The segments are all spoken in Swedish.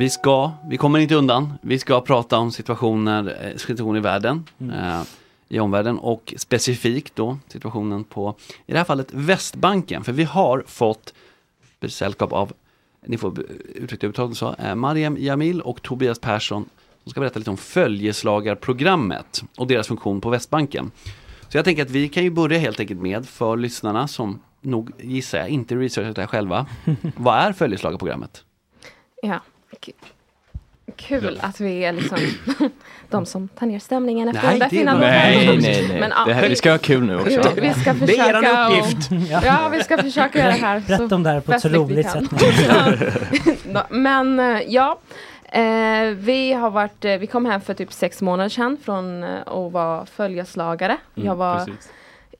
Vi ska, vi kommer inte undan, vi ska prata om situationer, eh, situationer i världen, eh, i omvärlden och specifikt då situationen på, i det här fallet Västbanken. För vi har fått sällskap av, ni får ursäkta uttalet så, eh, Mariam Jamil och Tobias Persson som ska berätta lite om följeslagarprogrammet och deras funktion på Västbanken. Så jag tänker att vi kan ju börja helt enkelt med, för lyssnarna som nog gissar jag inte researchat det här själva. Vad är följeslagarprogrammet? Ja. Kul att vi är liksom de som tar ner stämningen efter Nej, de där fina låtarna. Nej, nej, nej. Men, ja, det här, vi ska ha kul nu också. Vi, vi ska Det är försöka eran och- uppgift. Ja, vi ska försöka göra det här Berätta om det här på ett så roligt kan. sätt. Ja, Men eh, ja, eh, vi har varit, eh, vi kom hem för typ sex månader sedan från eh, att vara följeslagare. Mm, jag, var, precis.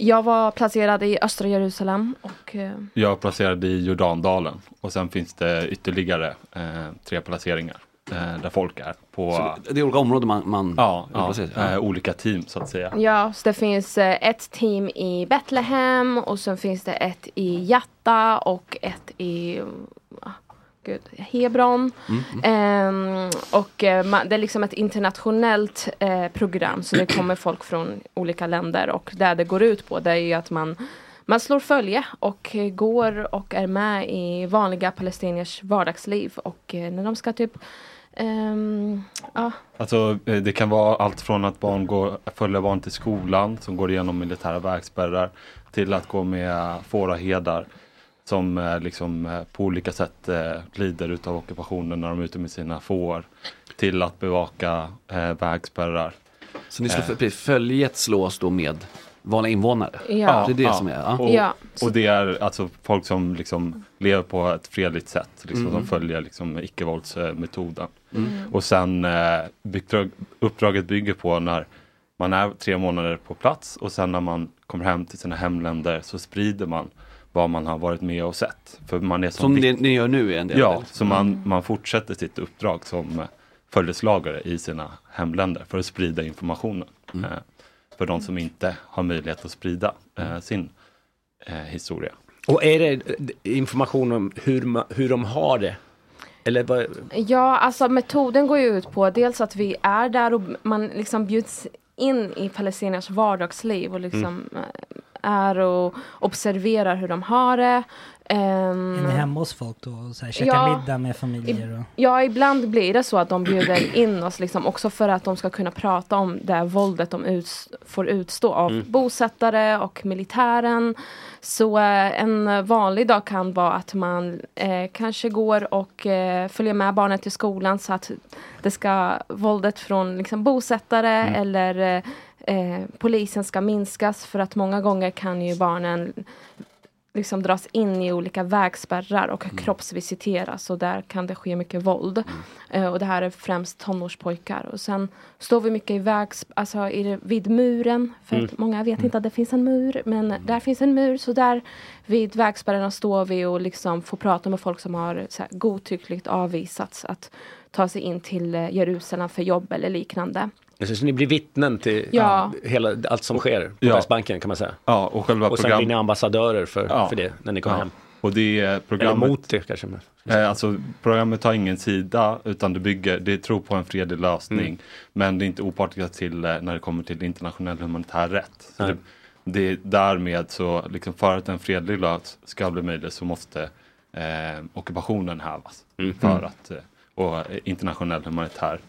Jag var placerad i östra Jerusalem och eh, Jag är placerad i Jordandalen och sen finns det ytterligare eh, tre placeringar eh, där folk är på Så det är olika områden man, man ja, Ja, ja, precis. eh, olika team så att säga. ja, så det finns eh, ett team i Betlehem och sen finns det ett i Jatta och ett i Gud, Hebron. Ehm, och eh, man, det är liksom ett internationellt eh, program så det kommer folk från olika länder. Och det det går ut på det är ju att man man slår följe och går och är med i vanliga palestiniers vardagsliv. Och eh, när de ska typ ehm, ja, Alltså det kan vara allt från att barn går, följer barn till skolan som går igenom militära vägspärrar till att gå med fåraherdar som eh, liksom eh, på olika sätt eh, lider utav ockupationen när de är ute med sina får till att bevaka vägspärrar. Så ni slår, Eh. följet slås då med vanliga invånare? ja. Det är det som är, ja. Och, Ja. och det är alltså folk som liksom lever på ett fredligt sätt, liksom, Mm. som följer liksom icke-våldsmetoden. Och sen eh, uppdrag, uppdraget bygger på när man är tre månader på plats och sen när man kommer hem till sina hemländer så sprider man vad man har varit med och sett. För man är som ni, ni gör nu är en del Ja, liksom. så man, man fortsätter sitt uppdrag som eh, följeslagare i sina hemländer för att sprida informationen. Mm. Eh, för de som inte har möjlighet att sprida eh, sin eh, historia. Och är det eh, information om hur, hur de har det? Eller vad, Ja, alltså metoden går ju ut på dels att vi är där och man liksom bjuds in i palestiniers vardagsliv och liksom eh, är och observerar hur de har det. Ehm, Är ni hemma hos folk då och så här, käkar Ja. middag med familjer? Och... Ja, ibland blir det så att de bjuder in oss liksom också för att de ska kunna prata om det här våldet de uts får utstå av bosättare och militären. Så eh, en vanlig dag kan vara att man eh, kanske går och eh, följer med barnet till skolan så att det ska våldet från liksom, bosättare eller eh, polisen ska minskas för att många gånger kan ju barnen liksom dras in i olika vägspärrar och kroppsvisiteras och där kan det ske mycket våld. Eh, och det här är främst tonårspojkar. Och sen står vi mycket i vägs, alltså i, vid muren, för att många vet inte att det finns en mur, men där finns en mur, så där vid vägspärrarna står vi och liksom får prata med folk som har så här, godtyckligt avvisats att ta sig in till eh, Jerusalem för jobb eller liknande. Så ni blir vittnen till Ja. hela, allt som sker på Ja. Västbanken kan man säga? Ja, och själva Och sen program... blir ni ambassadörer för, Ja. för det när ni kommer ja. hem? Och det är Eller programmet... mot det kanske? Eh, alltså, programmet har ingen sida utan det bygger, det tror på en fredlig lösning. Mm. Men det är inte opartiskt till eh, när det kommer till internationell humanitär rätt. Så det, det, därmed så, liksom för att en fredlig lösning ska bli möjlig så måste eh, ockupationen hävas. Mm. För att, eh, och internationell humanitär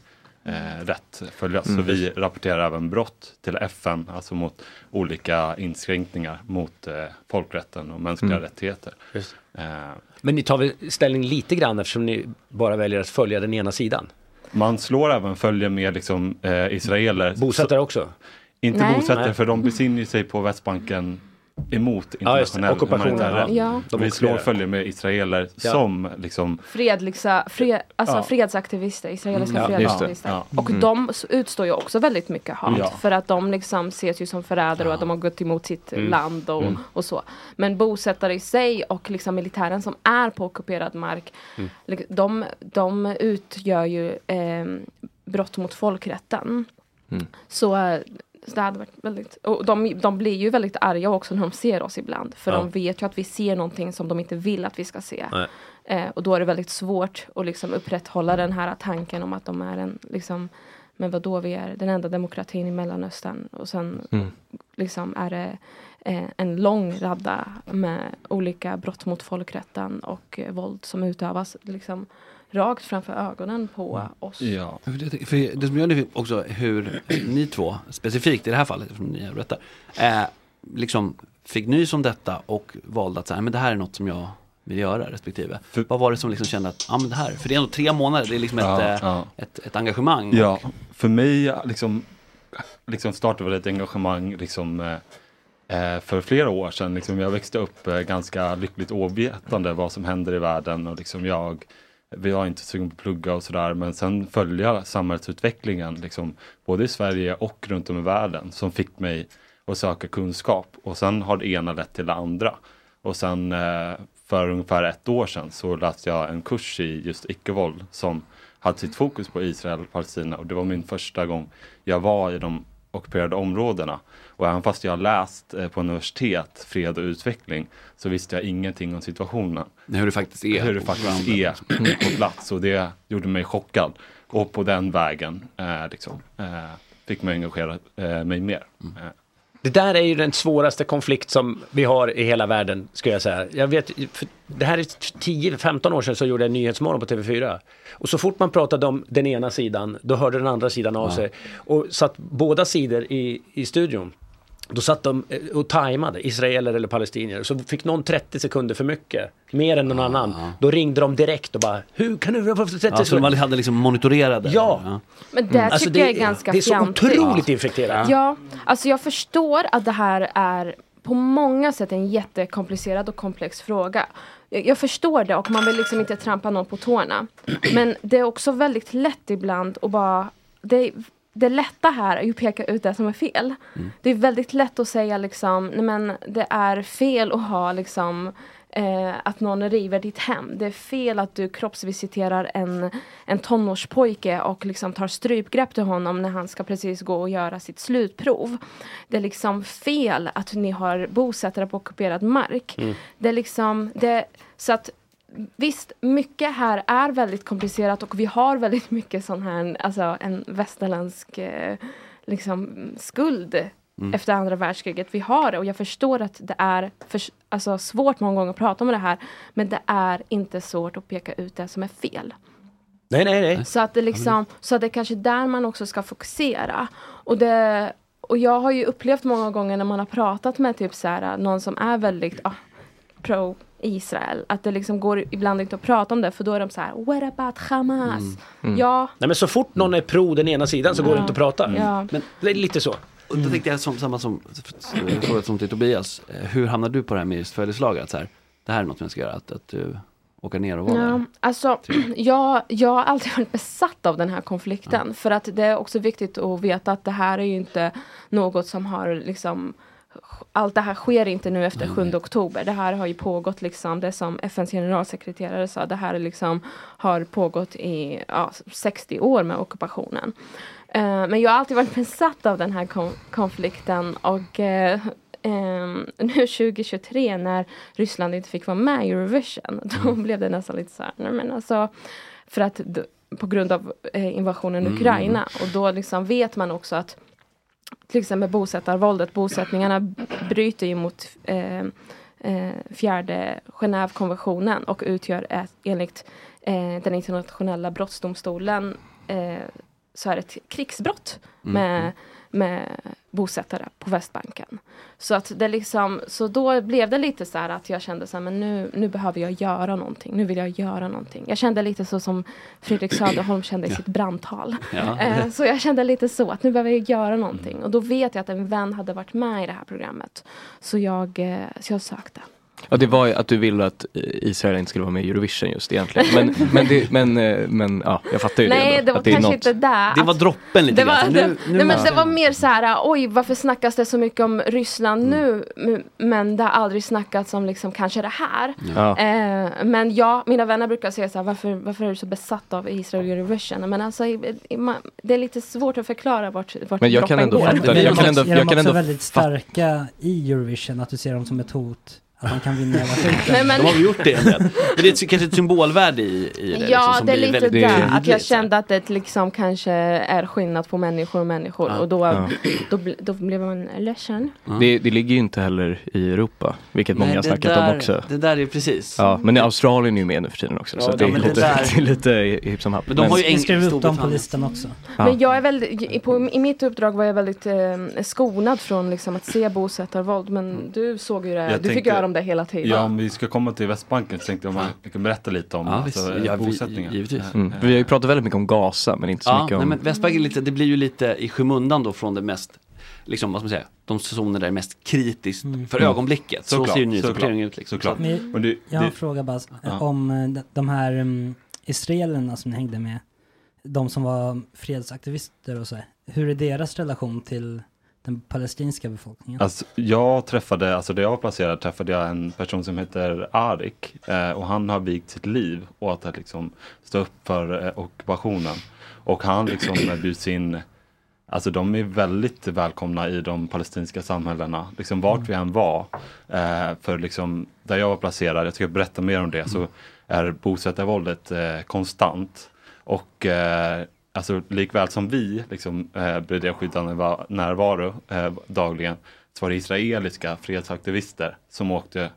eh, rätt följas. Så vi rapporterar även brott till FN, alltså mot olika inskränkningar mot eh, folkrätten och mänskliga rättigheter. Just. Eh, Men ni tar väl ställning lite grann eftersom ni bara väljer att följa den ena sidan? Man slår även följe med liksom, eh, israeler. Bosättare också? Så, inte Nej. bosättare för de befinner sig på Västbanken emot Ja, internationell Ockupationen, humanitär rätt. Ja. De Vi slår följe med israeler Ja. som liksom Fredliga, fred, alltså Ja. fredsaktivister, israeliska Mm, ja, fredsaktivister. Ja. Och de s- utstår ju också väldigt mycket hat. Ja. För att de liksom ses ju som förrädare och att de har gått emot sitt Mm. land och, och så. Men bosättare i sig och liksom militären som är på ockuperad mark. Mm. De, de utgör ju eh, brott mot folkrätten. Mm. Så så det hade varit väldigt, och de, de blir ju väldigt arga också när de ser oss ibland. För Ja. de vet ju att vi ser någonting som de inte vill att vi ska se. Eh, och då är det väldigt svårt att liksom upprätthålla den här tanken om att de är en, liksom, men vadå, vi är den enda demokratin i Mellanöstern. Och sen Mm. liksom är det eh, en lång radda med olika brott mot folkrätten och eh, våld som utövas liksom, rakt framför ögonen på oss. Ja. För det, för det som gör det också hur ni två, specifikt i det här fallet, eftersom ni berättar, eh, liksom fick nys om detta och valde att säga, men det här är något som jag vill göra respektive. Vad var det som liksom kände att, ja men det här, för det är ändå tre månader, det är liksom Ja, ett, eh, ja. ett, ett engagemang. Ja, för mig liksom, liksom startade väl ett engagemang liksom, eh, eh, för flera år sedan. Liksom, jag växte upp eh, ganska lyckligt ovetande vad som händer i världen och liksom jag vi var inte sugen på att plugga och sådär men sen följa samhällsutvecklingen liksom, både i Sverige och runt om i världen som fick mig att söka kunskap och sen har det ena lett till det andra. Och sen eh, för ungefär ett år sedan så läste jag en kurs i just icke-våld som hade sitt fokus på Israel och Palestina och det var min första gång jag var i de ockuperade områdena. Och även fast jag har läst eh, på universitet fred och utveckling så visste jag ingenting om situationen. Hur det faktiskt är Hur det på faktiskt är på plats och det gjorde mig chockad. Och på den vägen eh, liksom, eh, fick mig engagera eh, mig mer. Eh, Det där är ju den svåraste konflikt som vi har i hela världen, skulle jag säga. Jag vet, för det här är 10-15 år sedan så gjorde jag Nyhetsmorgon på TV4. Och så fort man pratade om den ena sidan, då hörde den andra sidan av Ja. sig. Och satt båda sidor i, i studion. Då satt de eh, och tajmade, israeler eller palestinier. Så fick någon 30 sekunder för mycket, mer än någon annan. Då ringde de direkt och bara, hur kan du få 30 Ja, så de hade liksom monitorerade? Ja. Men det Alltså, tycker det- jag är ganska det är så fjantigt. otroligt infekterat. Ja, alltså jag förstår att det här är på många sätt en jättekomplicerad och komplex fråga. Jag, jag förstår det och man vill liksom inte trampa någon på tårna. Men det är också väldigt lätt ibland att bara det, det lätta här är ju att peka ut det som är fel. Det är väldigt lätt att säga liksom, nej men det är fel att ha liksom eh, att någon river ditt hem. Det är fel att du kroppsvisiterar en, en tonårspojke och liksom tar strypgrepp till honom när han ska precis gå och göra sitt slutprov. Det är liksom fel att ni har bosättare på ockuperad mark. Mm. Det är liksom, det, så att Visst, mycket här är väldigt komplicerat och vi har väldigt mycket sån här, alltså en västerländsk eh, liksom, skuld Mm. efter andra världskriget. Vi har det och jag förstår att det är för, alltså, svårt många gånger att prata om det här. Men det är inte svårt att peka ut det som är fel. Nej, nej, nej. Så att det liksom, så att det är kanske där man också ska fokusera. Och, det, och jag har ju upplevt många gånger när man har pratat med typ så här, någon som är väldigt ah, pro Israel, att det liksom går ibland inte att prata om det för då är de så här, what about Hamas? Mm. Ja, Nej men så fort någon är pro den ena sidan så går det Ja. inte att prata. Ja. Men det är lite så. Och då tänkte jag som, samma som, fråga som till Tobias, eh, hur hamnade du på det här med just? Att så här, det här är något jag ska göra, att, att du åker ner och var Ja, där? alltså, jag, jag har alltid varit besatt av den här konflikten. För att det är också viktigt att veta att det här är ju inte något som har liksom allt det här sker inte nu efter 7 oktober. Det här har ju pågått liksom, det som FNs generalsekreterare sa, det här är liksom har pågått i ja, 60 år med ockupationen. Eh, men jag har alltid varit besatt av den här kon- konflikten och eh, ehm, nu 2023 när Ryssland inte fick vara med i Eurovision, då blev det nästan lite så här, nej men alltså, för att på grund av eh, invasionen i Mm. Ukraina och då liksom vet man också att till exempel bosättarvåldet, bosättningarna bryter ju mot eh, eh, fjärde Genèvekonventionen och utgör ett, enligt eh, den internationella brottsdomstolen eh, så är det ett krigsbrott Mm. med, med bosättare på Västbanken. Så att det liksom, så då blev det lite så här att jag kände så här, men nu, nu behöver jag göra någonting. Nu vill jag göra någonting. Jag kände lite så som Fredrik Söderholm kände i sitt brandtal. Ja. Eh, så jag kände lite så att nu behöver jag göra någonting. Och då vet jag att en vän hade varit med i det här programmet. Så jag, eh, så jag sökte. Ja, det var ju att du ville att eh, Israel inte skulle vara med i Eurovision just egentligen. Men, men, det, men, eh, men ja, jag fattar ju det Nej, det var är kanske något- inte där. Det var droppen lite det var, grann. det, Nu- nu nej, men det var mer så här, oj varför snackas det så mycket om Ryssland nu? M- Men det har aldrig snackats om liksom kanske det här. Ja. Eh, men ja, mina vänner brukar säga så här, varför, varför är du så besatt av Israel och Eurovision? Men alltså, det är lite svårt att förklara vart, vart Men jag kan droppen ändå går. fatta det. Jag kan ändå, är jag de kan också ändå väldigt starka i Eurovision? Att du ser dem som ett hot? Att man kan vinna hela skiten? Nej, men- De har väl gjort det. Men det är kanske ett symbolvärde i, i det. liksom, Ja, som det är lite väldigt där. Att jag kände att det liksom kanske är skillnad på människor och människor. Ja. Och då, Ja. då, då blev man ledsen. Det, det ligger ju inte heller i Europa, vilket många Nej, har det snackat där- om också. Det där är precis. Ja, men Australien är ju med nu för tiden också, Ja, så ja, det är men det lite, där- det är lite hipp som happ. Men de har ju Vi eng- skrev upp dem på listan också. Ja. Men jag är väldigt, i- på, i mitt uppdrag var jag väldigt eh, skonad från liksom, att se bosättarvåld. Men du såg ju det, Jag du fick göra om det hela tiden. Ja, om vi ska komma till Västbanken så tänkte jag om jag kan berätta lite om Ja, alltså, visst. Ja, vi- bosättningar. givetvis. Mm. Vi har ju pratat väldigt mycket om Gaza men inte så Ja, mycket nej, om... men Västbanken lite, det blir ju lite i skymundan då från det mest, liksom vad ska man säga, de zoner där är mest kritiskt för Mm. ögonblicket. Så Såklart, ser ju nyhetsrapporteringen såklart, ut. Liksom. såklart. Så att- Men Och det, jag har en fråga bara Ja. om eh, de- här um, israelerna som ni hängde med. De som var fredsaktivister och så. Hur är deras relation till den palestinska befolkningen? Alltså, jag träffade, alltså där jag var placerad träffade jag en person som heter Arik eh, och han har vigt sitt liv åt att liksom stå upp för eh, ockupationen. Och han liksom eh, bjuds in, alltså de är väldigt välkomna i de palestinska samhällena, liksom vart vi än var. Eh, för liksom, där jag var placerad, jag ska berätta mer om det, så är bosättarvåldet eh, konstant. Och eh, alltså likväl som vi liksom, eh, bedrev skyddande va- närvaro eh, dagligen så var det israeliska fredsaktivister som åkte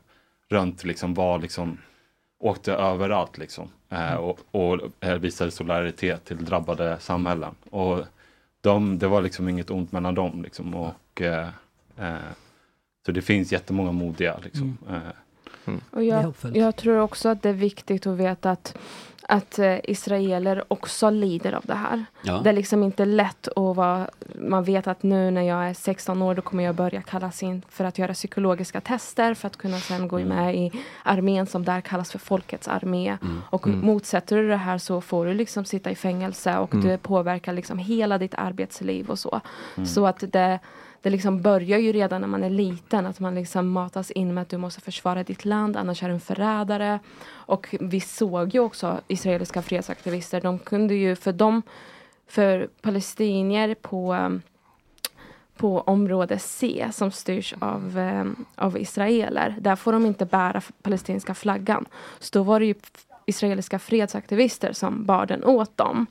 runt, liksom, var, liksom, åkte överallt liksom, eh, och, och eh, visade solidaritet till drabbade samhällen. Och de, det var liksom inget ont mellan dem. Liksom, och, eh, eh, så det finns jättemånga modiga. Liksom, eh, Och Det är jag, jag tror också att det är viktigt att veta att, att eh, israeler också lider av det här. Ja. Det är liksom inte lätt att vara, man vet att nu när jag är 16 år då kommer jag börja kallas in för att göra psykologiska tester för att kunna sen gå med i armén som där kallas för folkets armé. Och motsätter du det här så får du liksom sitta i fängelse och det påverkar liksom hela ditt arbetsliv och så. Så att det det liksom börjar ju redan när man är liten, att man liksom matas in med att du måste försvara ditt land, annars är du en förrädare. Och vi såg ju också israeliska fredsaktivister, de kunde ju, för dem, för palestinier på, på område C som styrs av, eh, av israeler, där får de inte bära palestinska flaggan. Så då var det ju israeliska fredsaktivister som bar den åt dem.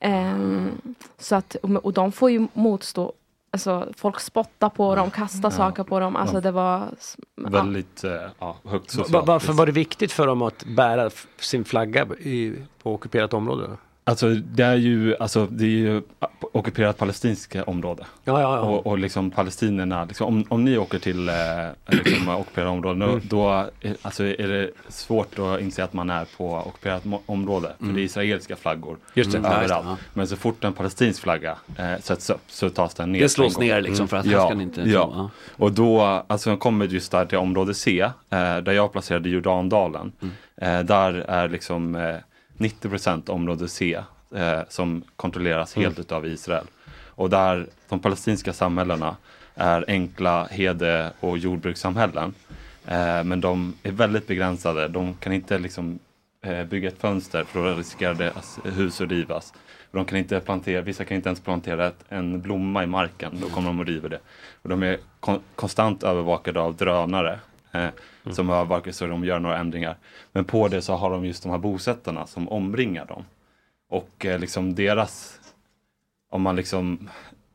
Ehm, så att, och de får ju motstå Alltså folk spottar på dem, kastar saker på dem. Alltså Ja. det var... ja. väldigt eh, ja, högt socialt. Varför var det viktigt för dem att bära sin flagga i, på ockuperat område? Alltså det är ju, alltså, det är ju ockuperat palestinska område. Ja, ja, ja. Och, och liksom palestinierna, liksom, om, om ni åker till eh, liksom, ockuperade områden, då, Mm. då eh, alltså, är det svårt att inse att man är på ockuperat område. För det är israeliska flaggor Mm. Just det. Mm. Ja, överallt. ja. Men så fort en palestinsk flagga eh, sätts upp så tas den ner. Det slås ner liksom för att Ja, ska ni inte... ja. Ja. Och då, alltså kommer just där till område C, eh, där jag placerade Jordandalen. Eh, där är liksom eh, 90% område C eh, som kontrolleras helt utav Israel. Och där de palestinska samhällena är enkla hede och jordbrukssamhällen. Eh, men de är väldigt begränsade. De kan inte liksom eh, bygga ett fönster för då riskerar deras hus att rivas. De kan inte plantera, vissa kan inte ens plantera ett, en blomma i marken, då kommer de och river det. Och de är kon- konstant övervakade av drönare eh, som övervakar så de gör några ändringar. Men på det så har de just de här bosättarna som omringar dem. Och eh, liksom deras, om man liksom,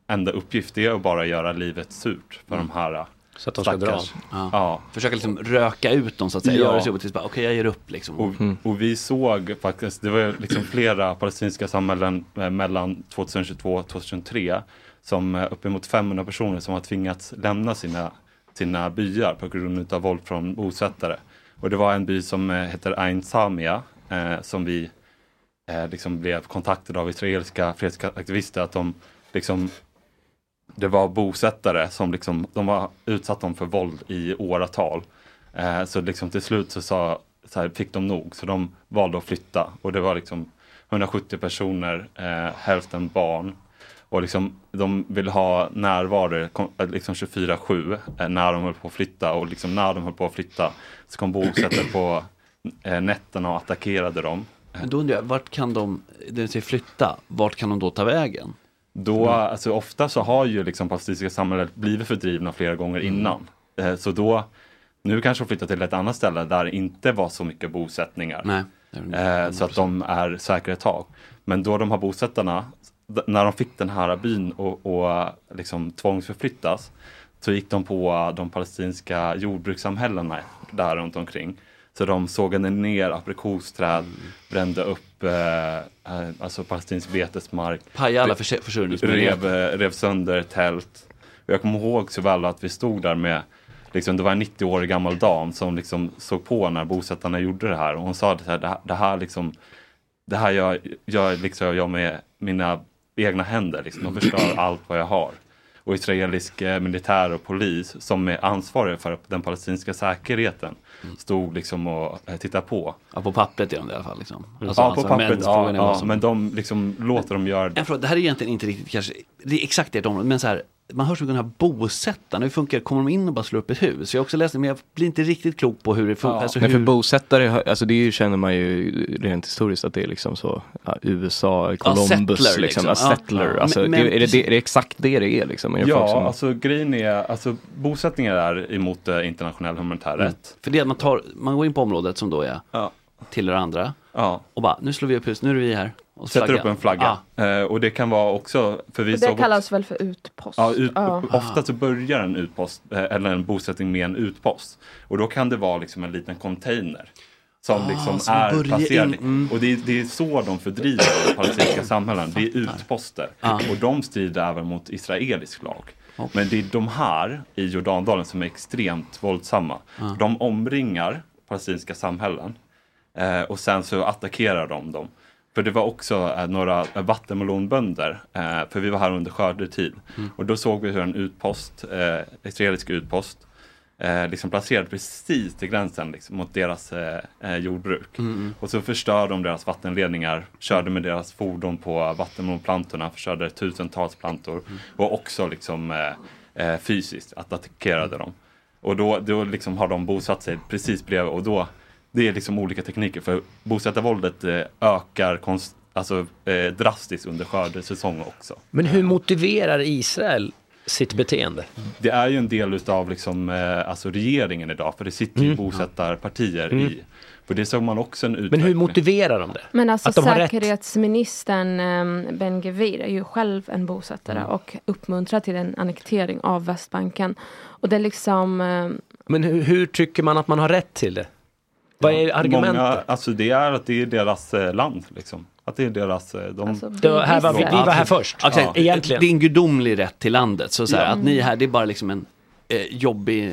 enda uppgift är att bara göra livet surt för de här eh, Så att de ska dra. stackars. Ja. Ja. Försöka liksom röka ut dem så att säga, Ja. göra så jobbigt tills bara okej jag ger upp liksom. Och, och vi såg faktiskt, det var liksom flera palestinska samhällen eh, mellan 2022 och 2003 som eh, uppemot 500 personer som har tvingats lämna sina, sina byar på grund av våld från bosättare. Och det var en by som eh, heter Ain Samia eh, som vi eh, liksom blev kontaktade av israeliska fredsaktivister att de liksom det var bosättare som liksom, de var utsatt dem för våld i åratal. Eh, så liksom till slut så, sa, så här, fick de nog, så de valde att flytta. Och det var liksom 170 personer, eh, hälften barn. Och liksom, de ville ha närvaro eh, liksom 24-7 eh, när de höll på att flytta. Och liksom när de höll på att flytta så kom bosättare på eh, nätterna och attackerade dem. Men då undrar jag, vart kan de, det vill säga flytta, vart kan de då ta vägen? Då, alltså ofta så har ju liksom palestinska samhället blivit fördrivna flera gånger innan. Eh, så då, nu kanske de flyttar till ett annat ställe där det inte var så mycket bosättningar. Nej. Så att de är säkra ett tag. Men då de här bosättarna, när de fick den här byn och, och liksom tvångsförflyttas, så gick de på de palestinska jordbrukssamhällena där runt omkring. Så de sågade ner aprikosträd, brände upp eh, eh, alltså palestinsk betesmark, Paja alla förs- försörjningsmöjligheter. rev, eh, rev sönder tält. Och jag kommer ihåg så väl att vi stod där med liksom, det var en 90-årig gammal dam som liksom såg på när bosättarna gjorde det här och hon sa det här, det här liksom det här gör, gör liksom jag med mina egna händer, liksom. de förstör allt vad jag har. Och israelisk eh, militär och polis som är ansvariga för den palestinska säkerheten stod liksom och eh, tittade på. Ja, på pappret gör de det i alla fall. Liksom. Alltså, ja, alltså, på pappret, men ja, är ja, som- men de liksom låter dem göra det. En fråga, det här är egentligen inte riktigt kanske, det är exakt ert område, men så här, man hör så mycket om den här bosättarna, hur funkar det? Kommer de in och bara slår upp ett hus? Jag har också läst det, men jag blir inte riktigt klok på hur det funkar. Alltså, Nej, för hur... bosättare, alltså det ju, känner man ju rent historiskt att det är liksom så ja, USA, Columbus, settler, liksom. liksom. Ja, Ja. settler. Ja. Alltså, Men- men är, det, är det exakt det det är liksom? Är det Ja, som, alltså grejen är, alltså bosättningar är emot eh, internationell humanitär Mm. rätt. För det är att man, tar, man går in på området som då är tillhör andra Ja. och bara, nu slår vi upp hus, nu är vi här. Och Sätter flagga. upp en flagga. Eh, och det kan vara också, för vi Det såg kallas väl för utpost? Ja, ut, Ja. ofta så börjar en utpost eh, eller en bosättning med en utpost. Och då kan det vara liksom en liten container. Som Ah, liksom som är placerad. in- mm. Och det är, det är så de fördriver de palestinska samhällen. Det är utposter. Ah. Och de strider även mot israelisk lag. Men det är de här i Jordandalen som är extremt våldsamma. Ah. De omringar palestinska samhällen. Eh, och sen så attackerar de dem. För det var också eh, några vattenmelonbönder, eh, för vi var här under skördetid. Mm. Och då såg vi hur en utpost, eh, israelisk utpost, eh, liksom placerad precis till gränsen liksom, mot deras eh, eh, jordbruk. Mm. Och så förstörde de deras vattenledningar, körde med deras fordon på vattenmelonplantorna, förstörde tusentals plantor. Mm. Och också liksom fysiskt att attackerade dem. Och då, då liksom har de bosatt sig precis bredvid och då det är liksom olika tekniker för bosättarvåldet eh, ökar konst, alltså, eh, drastiskt under skördesäsong också. Men hur motiverar Israel sitt beteende? Det är ju en del utav liksom, eh, alltså regeringen idag för det sitter ju Mm. bosättarpartier Mm. i. För det såg man också en Men hur motiverar de det? Men alltså Att de har rätt? säkerhetsministern um, Ben Gvir är ju själv en bosättare Mm. och uppmuntrar till en annektering av Västbanken. Och det är liksom, ehm, Men hur, hur tycker man att man har rätt till det? Vad är argumentet? Många, alltså det är att det är deras eh, land liksom. Att det är deras, eh, de... Alltså, Det här var vi- vi var här först. Ja. Egentligen. Det är en gudomlig rätt till landet. Så, så här, Ja. att ni är här, det är bara liksom en eh, jobbig eh,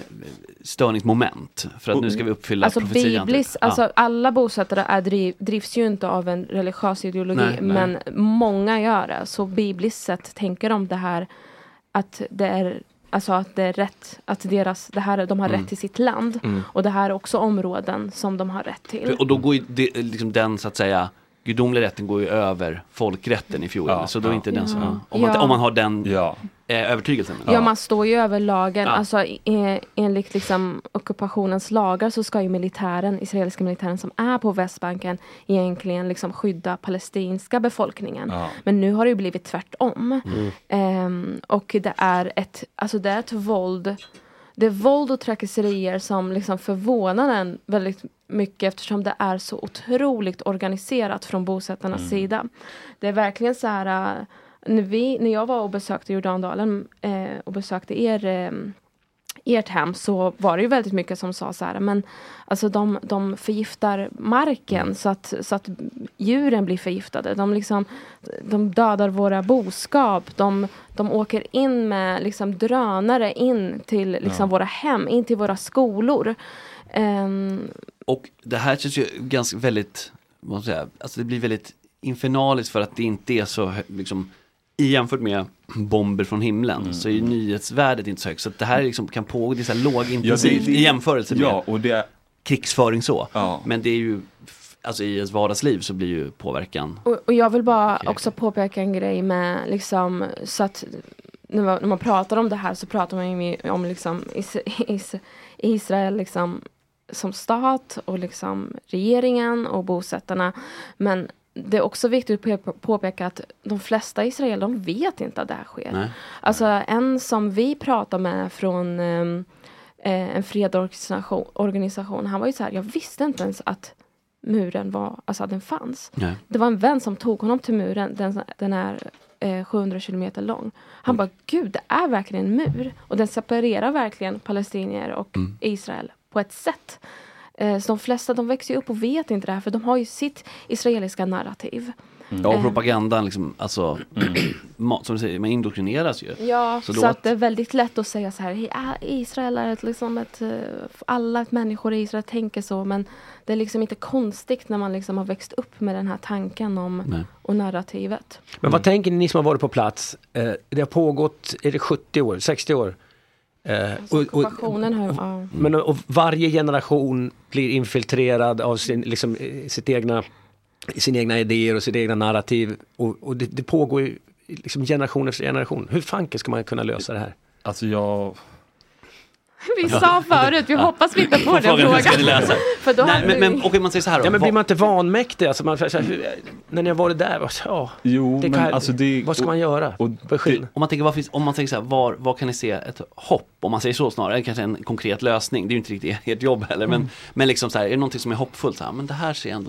störningsmoment. För att nu ska vi uppfylla alltså profetian. typ. biblis, Ja. alltså alla bosättare är driv, drivs ju inte av en religiös ideologi, Nej, nej. men många gör det. Så bibliskt sett tänker de det här att det är Alltså att det är rätt, att deras, det här, de har Mm. rätt till sitt land. Mm. Och det här är också områden som de har rätt till. Och då går ju det, liksom den så att säga gudomliga rätten går ju över folkrätten i fjol. Ja, så då är ja. inte den Ja. om, man, Ja. om man har den Ja. Eh, övertygelsen. Ja, man står ju över lagen. Ja. Alltså, enligt liksom, ockupationens lagar så ska ju militären, israeliska militären som är på Västbanken egentligen liksom skydda palestinska befolkningen. Ja. Men nu har det ju blivit tvärtom. Mm. Ehm, och det är ett, alltså det är ett våld det är våld och trakasserier som liksom förvånar en väldigt mycket eftersom det är så otroligt organiserat från bosättarnas Mm. sida. Det är verkligen så här, äh, när, vi, när jag var och besökte Jordandalen eh, och besökte er eh, ert hem så var det ju väldigt mycket som sa så här, men alltså de, de förgiftar marken så, att, så att djuren blir förgiftade. De, liksom, de dödar våra boskap. De, de åker in med liksom drönare in till liksom Ja. våra hem, in till våra skolor. Ehm, Och det här känns ju ganska väldigt, vad man säga, alltså det blir väldigt infernaliskt för att det inte är så liksom jämfört med bomber från himlen så är ju nyhetsvärdet inte så högt. Så att det här liksom kan pågå, det är så här lågintensivt det- i jämförelse med Ja, och det... krigsföring så. Ja. Men det är ju, alltså i ens vardagsliv så blir ju påverkan Och, och jag vill bara också påpeka en grej med liksom så att när man, när man pratar om det här så pratar man ju om liksom is, is, Israel liksom som stat och liksom regeringen och bosättarna. Men det är också viktigt att på- påpeka att de flesta israeler de vet inte att det här sker. Nej. Alltså en som vi pratar med från eh, en fredsorganisation, organisation, han var ju så här, jag visste inte ens att muren var, alltså att den fanns. Nej. Det var en vän som tog honom till muren, den, den är eh, 700 kilometer lång. Han bara, gud det är verkligen en mur. Och den separerar verkligen palestinier och Mm. Israel på ett sätt. Eh, så de flesta de växer ju upp och vet inte det här för de har ju sitt israeliska narrativ. Ja, och Eh. propagandan liksom, alltså, ma- som du säger, man indoktrineras ju. Ja, Så så, då att det är väldigt lätt att säga så här, "Ja, Israel är ett, liksom ett, eh, alla människor i Israel tänker så, men det är liksom inte konstigt när man liksom har växt upp med den här tanken om, Nej. och narrativet. Men vad tänker ni som har varit på plats? Det har pågått, är det 70 år, 60 år? Eh, och, och, ja. men, och varje generation blir infiltrerad av sin, liksom, eh, sitt egna, sina egna idéer och sitt egna narrativ. Och, och det, det pågår ju liksom generation efter generation. Hur fanken ska man kunna lösa det här? Alltså jag, Vi sa förut, vi hoppas vi inte får den Frågan, hur ska ni frågan. läsa? För då Nej, men, vi- men okej, man säger så här då. Ja, men blir man inte vanmäktig? Alltså man, så här, hur, när ni har varit där, vad- ja, jo det men kan, alltså det, vad ska man göra? och skillnaden? Om man tänker, vad finns, om man tänker så här, var, var kan ni se ett hopp? Om man säger så snarare, kanske en konkret lösning. Det är ju inte riktigt ert jobb heller. Men, men liksom så här, är det någonting som är hoppfullt? Så här, men det här ser ändå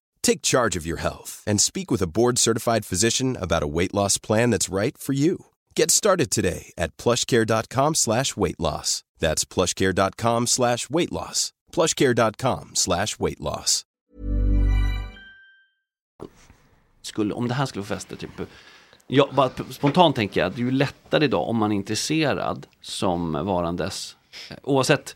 Take charge of your health and speak with a board-certified physician about a weight loss plan that's right for you. Get started today at plushcare.com slash weight loss. That's plushcare.com slash weight loss. plushcare.com slash weight loss. skulle, om det här skulle få fäste, typ, jag, bara spontant tänker jag att det är ju lättare idag om man är intresserad som varandes, eh, oavsett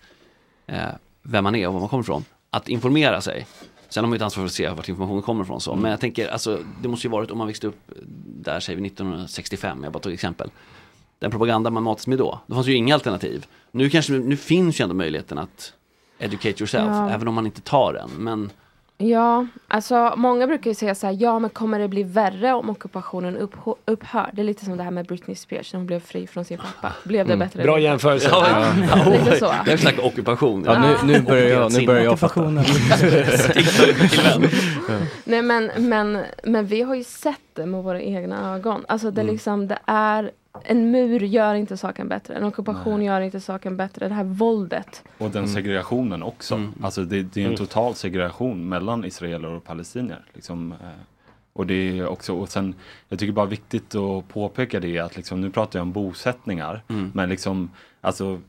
eh, vem man är och var man kommer ifrån, att informera sig. Sen har man ju ett ansvar för att se vart informationen kommer ifrån. Så. Men jag tänker, alltså, det måste ju varit om man växte upp där, säger vi 1965, jag bara tog exempel. Den propaganda man matades med då, det fanns ju inga alternativ. Nu, kanske, nu finns ju ändå möjligheten att educate yourself, Ja. även om man inte tar den. Men Ja, alltså många brukar ju säga så här, ja men kommer det bli värre om ockupationen upphö- upphör? Det är lite som det här med Britney Spears när hon blev fri från sin pappa. Blev det bättre? Bra jämförelse. Ja, Ja, lite så. Jag snackar ockupation. Ja, nu, nu börjar jag, nu börjar jag fatta. Nej men, men, men vi har ju sett det med våra egna ögon. Alltså det, är liksom, det är, en mur gör inte saken bättre. En ockupation gör inte saken bättre. Det här våldet. Och den segregationen också. Alltså det, det är en total segregation mellan israeler och palestinier. Liksom, eh, och det är också, och sen, jag tycker bara viktigt att påpeka det att liksom, nu pratar jag om bosättningar. Men liksom, alltså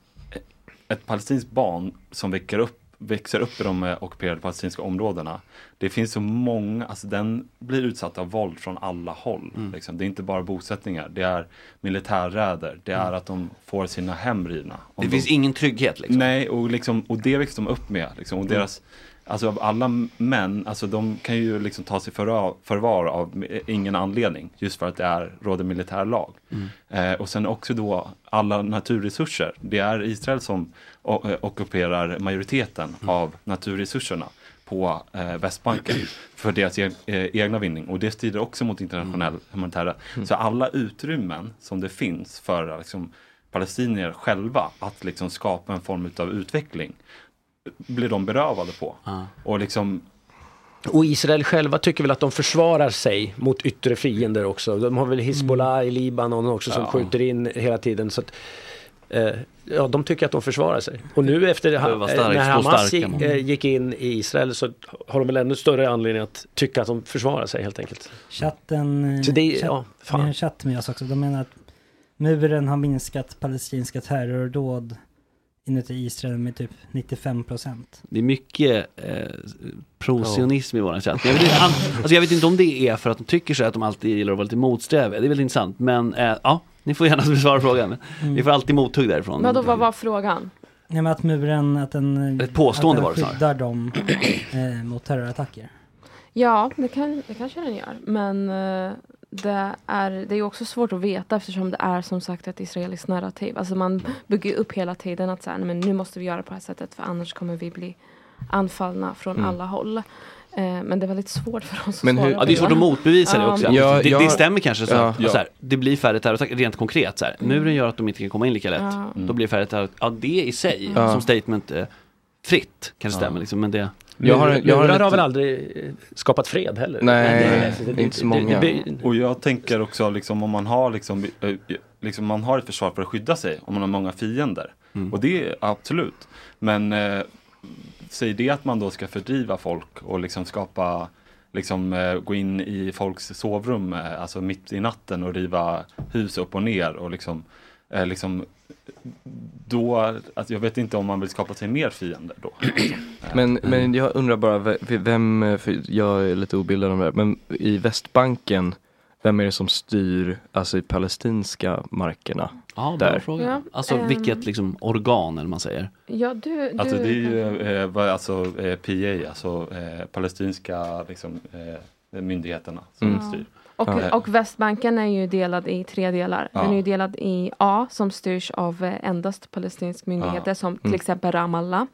ett palestinskt barn som växer upp, växer upp i de ockuperade palestinska områdena. Det finns så många, alltså den blir utsatt av våld från alla håll. Liksom. Det är inte bara bosättningar, det är militärräder, det är att de får sina hem rivna. Det de- finns ingen trygghet liksom. Nej, och, liksom, och det växte de upp med. Liksom, och deras, alltså av alla män, alltså de kan ju liksom ta sig förvar, förvar av ingen anledning. Just för att det är, råder militär lag. Eh, och sen också då alla naturresurser. Det är Israel som eh, ockuperar majoriteten av naturresurserna på eh, Västbanken för deras e- eh, egna vinning. Och det strider också mot internationell humanitär rätt. Så alla utrymmen som det finns för liksom, palestinier själva att liksom skapa en form av utveckling blir de berövade på. Och liksom Och Israel själva tycker väl att de försvarar sig mot yttre fiender också. De har väl Hizbollah i Libanon också som Ja. skjuter in hela tiden. Så att, eh, ja, de tycker att de försvarar sig. Och nu efter ha, eh, stark, när Hamas gick, eh, gick in i Israel så har de väl ännu större anledning att tycka att de försvarar sig helt enkelt. Chatten, Så det är- chatt, ja, fan. har en chatt med oss också. De menar att muren har minskat palestinska terrordåd inuti Israel med typ 95 procent. Det är mycket eh, prosionism i våran chatt. Jag vet, inte, alltså jag vet inte om det är för att de tycker så att de alltid gillar att vara lite motsträviga. Det är väldigt intressant. Men eh, ja, ni får gärna besvara frågan. Vi får alltid mothugg därifrån. Vadå, vad var frågan? Nej men att muren, att den, Ett påstående att var det den skyddar dem eh, mot terrorattacker. Ja, det, kan, det kanske den gör. Men eh, det är, det är också svårt att veta eftersom det är som sagt ett israeliskt narrativ. Alltså man bygger upp hela tiden att så här, men nu måste vi göra på det här sättet för annars kommer vi bli anfallna från Mm. alla håll. Eh, men det är väldigt svårt för oss Men att svara hur- Ja, det är svårt att motbevisa det också. Ja, det, jag- det stämmer kanske så, ja. att, så här, det blir färre terrorattacker rent konkret. Så här. Muren gör att de inte kan komma in lika lätt. Ja. Då blir det färre terrorattacker. Ja, det i sig Ja. som statement eh, fritt kanske stämmer liksom. Men det, Jag har- jag har lite- har väl aldrig eh, skapat fred heller? Nej, det- det- inte så många. Och jag tänker också liksom om man har liksom, eh, liksom man har ett försvar för att skydda sig om man har många fiender. Mm. Och det är absolut. Men eh, säg det att man då ska fördriva folk och liksom skapa liksom eh, gå in i folks sovrum, eh, alltså mitt i natten och riva hus upp och ner och liksom, eh, liksom då, alltså jag vet inte om man vill skapa sig mer fiender då. Men, men jag undrar bara, ve- vem, för jag är lite obildad om det här, men i Västbanken, vem är det som styr, alltså i palestinska markerna? ja, bra Där. fråga. Ja, Alltså ehm. vilket liksom organ eller man säger. Ja, du, du Alltså det är ju eh, vad- alltså, eh, PA, alltså eh, palestinska liksom, eh, myndigheterna som Mm. styr. Och, Ja. och Västbanken är ju delad i tre delar. Den Ja. är ju delad i A som styrs av eh, endast palestinsk myndigheter som till Mm. exempel Ramallah.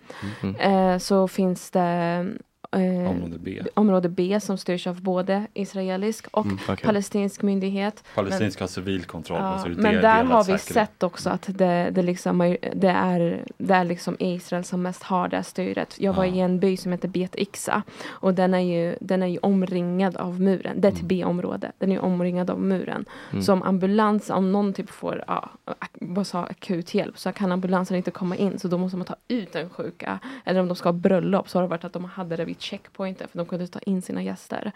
Mm. Eh, så finns det eh, Område B. område B som styrs av både israelisk och Mm, okej. palestinsk myndighet. Palestinska civilkontroll. Ja, alltså det är men del- där har vi säkerhet. sett också att det, det, liksom, är- det, är, det är liksom Israel som mest har det styret. Jag var Ja. i en by som heter Bet Iksa och den är ju, den är ju omringad av muren. Det är ett Mm. B-område. Den är omringad av muren. Mm. Så om ambulans, om någon typ får ja, vad sa, akut hjälp så kan ambulansen inte komma in så då måste man ta ut den sjuka. Eller om de ska ha bröllop så har det varit att de hade det vid checkpointen för de kunde ta in sina gäster.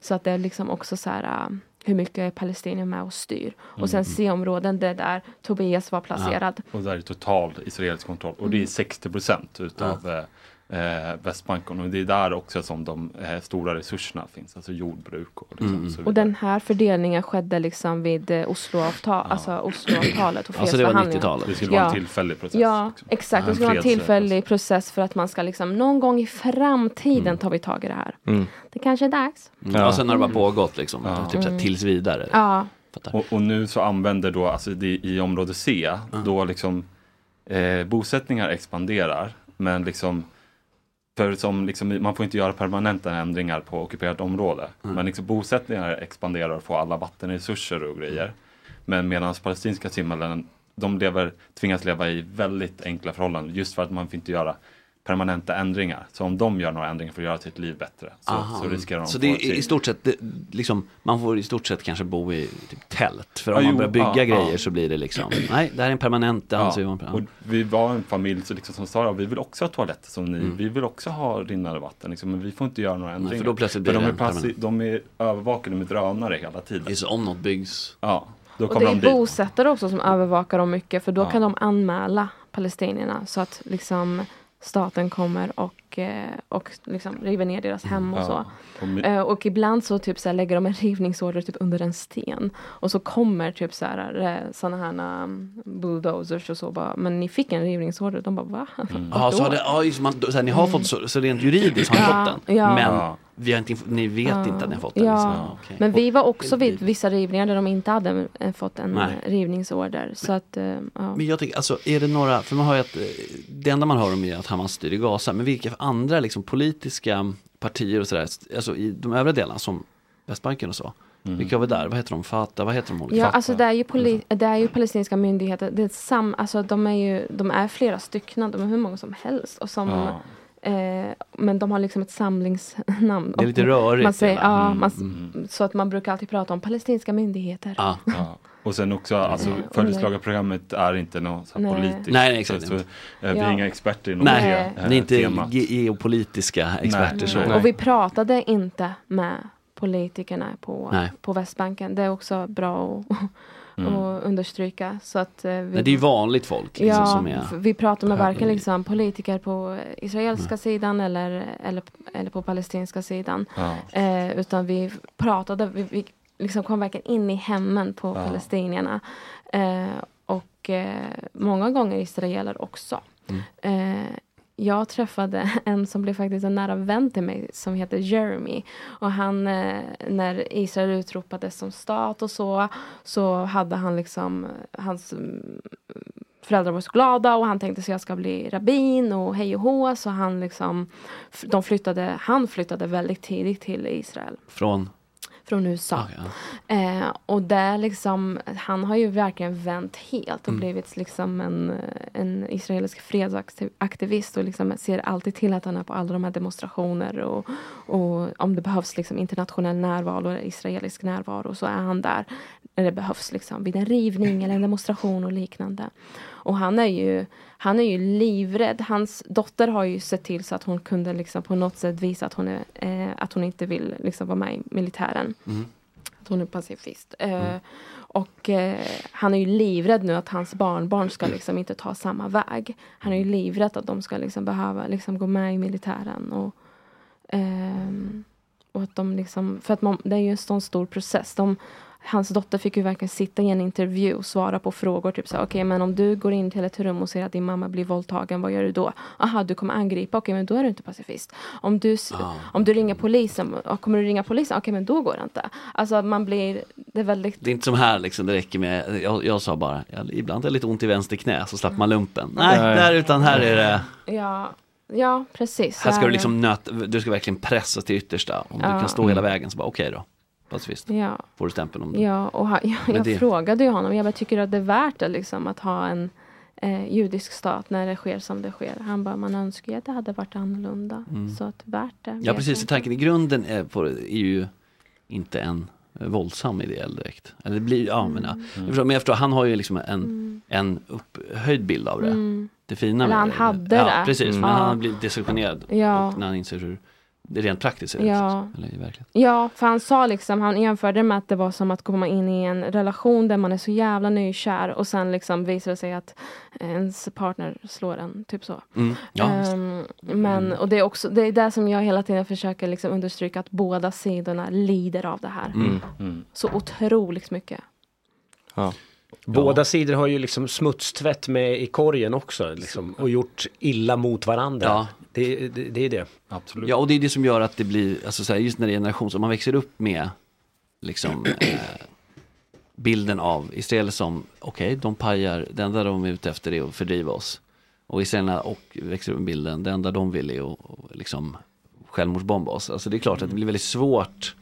Så att det är liksom också så här äh, hur mycket är palestinier med och styr. Och sen C-områden, det är där Tobias var placerad. Och där är total israelisk kontroll. Och Mm. det är 60 procent utav eh, eh, Västbanken. Och det är där också som de eh, stora resurserna finns. Alltså jordbruk och, liksom, Mm. så Och vidare. den här fördelningen skedde liksom vid eh, Osloavtal, alltså Osloavtalet och Alltså det var fredsförhandlingarna. 90-talet. Det skulle vara Ja. en tillfällig process. Ja, liksom. exakt. Det ska vara en tillfällig process för att man ska liksom någon gång i framtiden tar vi tag i det här. Mm. Det kanske är dags. Mm. Ja. Och sen har det bara pågått liksom. Ja. Typ så här, tills vidare. Ja. Och, och nu så använder då, alltså det, i område C, då liksom eh, bosättningar expanderar. Men liksom, för som liksom, man får inte göra permanenta ändringar på ockuperat område. Men liksom bosättningar expanderar och får alla vattenresurser och grejer. Men medan palestinska simmarländer, de lever, tvingas leva i väldigt enkla förhållanden. Just för att man får inte göra permanenta ändringar. Så om de gör några ändringar för att göra sitt liv bättre så, Aha. så riskerar de Så det är i stort sett, det, liksom, man får i stort sett kanske bo i typ tält. För om Ja, man jo, börjar bygga ja, grejer ja. så blir det liksom, nej, det här är en permanent, det anser vi och var en familj så liksom, som sa ja, vi vill också ha toaletter som ni, Mm. vi vill också ha rinnande vatten, liksom, men vi får inte göra några ändringar. för då plötsligt För blir de, det är passi- permanent. de är övervakade med drönare hela tiden. Det är så om något byggs. Ja, då och det är de bosättare också som övervakar dem mycket för då Ja. kan de anmäla palestinierna så att liksom staten kommer och, och liksom river ner deras hem och så. Ja. Och Eh, och ibland så typ så här, lägger de en rivningsorder typ under en sten. Och så kommer typ så här, eh, såna här um, bulldozers och så bara, men ni fick en rivningsorder. De bara, va? Mm. Ja, så, det, ja, just, man, så här, ni har fått så, så rent juridiskt har ni Ja, fått den. ja. Men vi har inte, ni vet Ja. inte att ni har fått den. Ja. Liksom. Ja, okej. Men vi var också vid vissa rivningar där de inte hade eh, fått en Nej. eh, rivningsorder. Så att, eh, ja. Men jag tycker, alltså är det några, för man har ju att, eh, det enda man hör om är att Hamas styr i Gaza, men vilka andra liksom politiska partier och sådär, alltså i de övriga delarna som Västbanken och så, Mm. vilka har vi där? Vad heter de? Fatah? Vad heter de olika? Ja, Fatah? alltså det är ju, poli- det är ju palestinska myndigheter. Det är sam, alltså de är ju, de är flera stycken, de är hur många som helst. Och som, Ja. eh, men de har liksom ett samlingsnamn. Det är lite rörigt. Man säger, ja, Mm, man, mm. Så att man brukar alltid prata om palestinska myndigheter. Ja. Och sen också, alltså Mm. följeslagarprogrammet är inte något så politiskt. Nej, nej, exakt. Så, så, eh, vi är Ja. inga experter inom Nej, det eh, ni är inte temat. ge- geopolitiska experter Nej. så. Nej. Och vi pratade inte med politikerna på, Nej. på Västbanken. Det är också bra att, Mm. och understryka. Så att, eh, vi, Nej, det är ju vanligt folk liksom, ja, som är... vi pratar med varken liksom, politiker på israeliska sidan eller, eller, eller på palestinska sidan. Ja. Eh, utan vi pratade, vi, vi liksom kom verkligen in i hemmen på Ja. palestinierna. Eh, och eh, många gånger israeler också. Eh, jag träffade en som blev faktiskt en nära vän till mig som heter Jeremy. Och han, eh, när Israel utropades som stat och så, så hade han liksom, eh, hans mm, föräldrar var så glada och han tänkte sig jag ska bli rabbin och hej och hå. Så han liksom, de flyttade, han flyttade väldigt tidigt till Israel Från... från USA. Ah, ja. Eh, och där liksom, han har ju verkligen vänt helt och Mm. blivit liksom en, en israelisk fredsaktivist och liksom ser alltid till att han är på alla de här demonstrationer och, och om det behövs liksom internationell närvaro eller israelisk närvaro så är han där när det behövs liksom vid en rivning eller en demonstration och liknande. Och han är ju, han är ju livrädd. Hans dotter har ju sett till så att hon kunde liksom på något sätt visa att hon, är, eh, att hon inte vill liksom vara med i militären. Mm. Att hon är pacifist. Eh, och eh, han är ju livrädd nu att hans barnbarn ska liksom inte ta samma väg. Han är ju livrädd att de ska liksom behöva liksom gå med i militären. Och, ehm, och att de liksom, för att man, det är ju en sån stor process. De, hans dotter fick ju verkligen sitta i en intervju och svara på frågor. Typ så okej men om du går in till ett rum och ser att din mamma blir våldtagen, vad gör du då? Aha, du kommer angripa, okej men då är du inte pacifist. Om du, Ah. om du ringer polisen, ja, kommer du ringa polisen? Okej men då går det inte. Alltså att man blir, det är väldigt Det är inte som här liksom, det räcker med, jag, jag sa bara, ja, ibland är det lite ont i vänster knä så slapp man lumpen. Nej, Nej. där utan här är det, Ja, ja precis. här ska du liksom nöta, du ska verkligen pressa till yttersta. Om du Ja. kan stå hela vägen så bara okej då, pacifist. Ja, Får du stämpeln om det. ja och ha, ja, jag det- frågade ju honom, jag bara, tycker du att det är värt det liksom att ha en eh, judisk stat när det sker som det sker? Han bara, man önskar ju att det hade varit annorlunda. Mm. Så att värt det. Ja precis, tanken i grunden är, på, är ju inte en eh, våldsam idé direkt. Eller det blir, ja men, ja. Jag förstår, men jag förstår, han har ju liksom en, en upphöjd bild av det. Mm. Det fina Eller med han det. hade ja, det. precis, Mm. men Ja. han har blivit desillusionerad. Ja. Och när han inser hur rent praktiskt Ja. Eller i verkligheten. Ja, för han sa liksom, han jämförde med att det var som att komma in i en relation där man är så jävla nykär och sen liksom visar det sig att ens partner slår en, typ så. Mm. Ja, Ehm, men, och det är också, det är det som jag hela tiden försöker liksom understryka att båda sidorna lider av det här. Mm. Mm. Så otroligt mycket. Ja. Båda sidor har ju liksom smutstvätt med i korgen också liksom, och gjort illa mot varandra. Ja. Det, det, det är det. Absolut. Ja, och det är det som gör att det blir, alltså så här, just när det är generations, om man växer upp med liksom eh, bilden av Israel som, okej, de pajar, det enda de är ute efter är att fördriva oss. Och israelerna och växer upp med bilden, det enda de vill är att att liksom självmordsbomba oss. Alltså det är klart att det blir väldigt svårt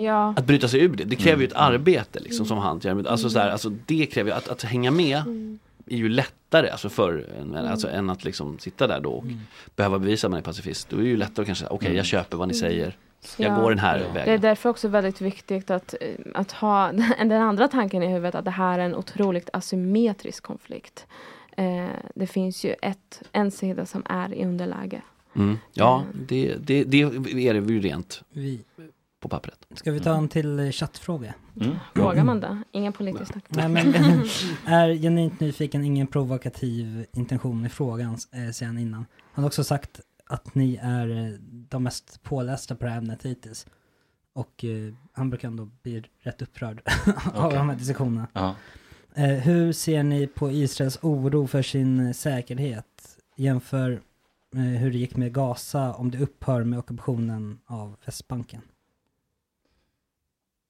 Ja, att bryta sig ur det. Det kräver ju ett arbete liksom som han gör. Alltså, så här, alltså det kräver ju, att, att hänga med är ju lättare alltså för, alltså, än att liksom sitta där då och behöva bevisa att man är pacifist. Då är det ju lättare att kanske, okej jag köper vad ni säger. Jag Ja. går den här det är vägen. därför också väldigt viktigt att, eh, att ha den andra tanken i huvudet att det här är en otroligt asymmetrisk konflikt. Eh, det finns ju ett, en sida som är i underläge. Mm. Ja, det, det, det är det ju rent Vi, på pappret. ska vi ta en till eh, chattfråga? Mm. Frågar man det? Ingen politisk tack. Nej, men, är genuint nyfiken, ingen provokativ intention i frågan, eh, säger han innan. Han har också sagt att ni är eh, de mest pålästa på det här ämnet hittills. Och eh, han brukar ändå bli rätt upprörd av Okej. de här diskussionerna. Ja. Eh, hur ser ni på Israels oro för sin eh, säkerhet? Jämför eh, hur det gick med Gaza om det upphör med ockupationen av Västbanken.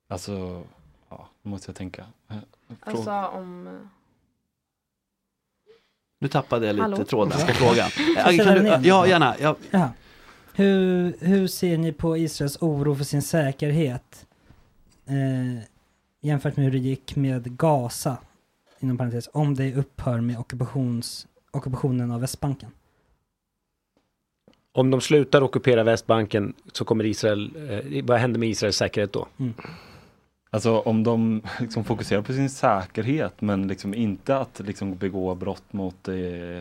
Alltså, ja, nu måste jag tänka. Eh, fråga. Alltså om... eh, Nu tappade jag lite Hallå? tråden, jag ska fråga. kan du, ja, gärna. Ja, Ja. Hur, hur ser ni på Israels oro för sin säkerhet? Eh, jämfört med hur det gick med Gaza, inom parentes, om det upphör med ockupations, ockupationen av Västbanken. Om de slutar ockupera Västbanken så kommer Israel, eh, vad händer med Israels säkerhet då? Alltså om de liksom fokuserar på sin säkerhet men liksom inte att liksom begå brott mot eh,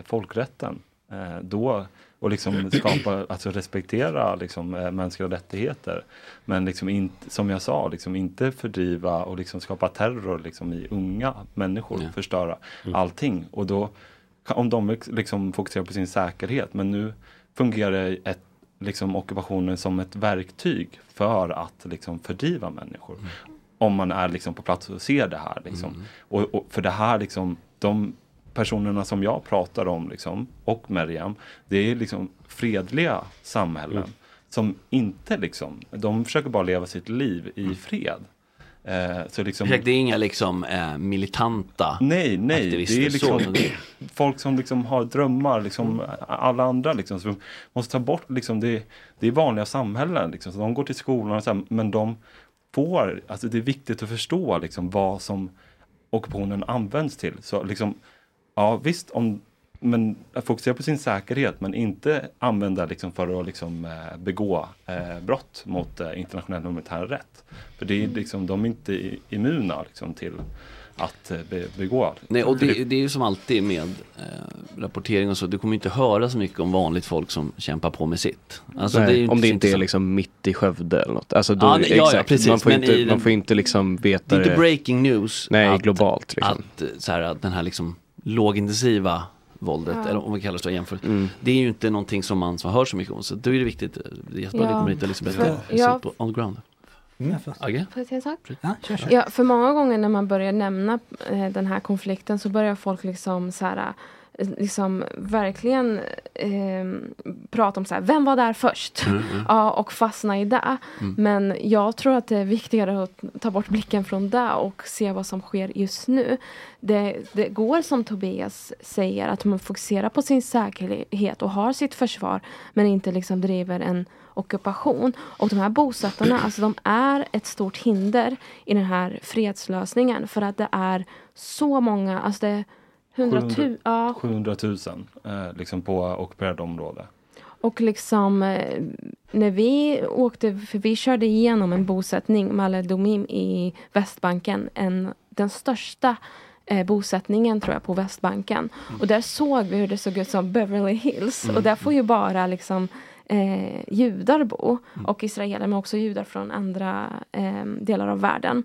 folkrätten. Eh, då och liksom skapa, alltså respektera liksom, eh, mänskliga rättigheter. Men liksom inte, som jag sa, liksom inte fördriva och liksom skapa terror liksom i unga människor, Ja. förstöra Mm. allting. Och då, om de liksom fokuserar på sin säkerhet, men nu fungerar ett, liksom ockupationen som ett verktyg för att liksom fördriva människor. Om man är liksom på plats och ser det här. Liksom. Och, och för det här, liksom, de personerna som jag pratar om liksom, och Merjam, det är liksom fredliga samhällen. Som inte liksom, de försöker bara leva sitt liv i fred. Eh, så liksom, Det är inga liksom eh, militanta Nej, nej. aktivister. Det är liksom så, folk som liksom har drömmar, liksom alla andra liksom. Så måste ta bort liksom, det, det är vanliga samhällen liksom. Så de går till skolan och så här, men de får, alltså det är viktigt att förstå liksom vad som ockupationen används till. Så liksom, ja visst, om, men att fokusera på sin säkerhet men inte använda liksom för att liksom, eh, begå eh, brott mot eh, internationell humanitär rätt. För det är liksom, de är inte immuna liksom, till att be, begå. Nej, och det, det är ju som alltid med eh, rapportering och så, du kommer inte höra så mycket om vanligt folk som kämpar på med sitt. Alltså, Nej, det om det inte är så- liksom mitt i Skövde eller något. Alltså då, Ja, nej, ja, ja, precis, man, får inte, den- man får inte liksom veta Det är inte breaking news. Nej, att, globalt liksom. Att, eh, så här, att den här liksom lågintensiva våldet, Ja. eller om vi kallar det så jämfört. Mm. Det är ju inte någonting som man som hör så mycket om. Så då är det viktigt, eh, det är jättebra att Ja. ni kommer hit och För- och ja. på on the ground. Mm. Agge? Får jag säga en sak? Ja, kör, kör. Ja, för många gånger när man börjar nämna eh, den här konflikten så börjar folk liksom så här eh, liksom verkligen eh, prata om så här, vem var där först? Mm, Ja, och fastna i det. Mm. Men jag tror att det är viktigare att ta bort blicken från det och se vad som sker just nu. Det, det går som Tobias säger att man fokuserar på sin säkerhet och har sitt försvar men inte liksom driver en ockupation. Och de här bosättarna, alltså de är ett stort hinder i den här fredslösningen för att det är så många, alltså det är hundratusen, ja, 700 000 eh, liksom på ockuperat område. och liksom eh, när vi åkte, för vi körde igenom en bosättning, Maledumim i Västbanken, en, den största eh, bosättningen tror jag på Västbanken. Och där såg vi hur det såg ut som Beverly Hills och där får ju bara liksom eh, judar bo och israeler men också judar från andra eh, delar av världen.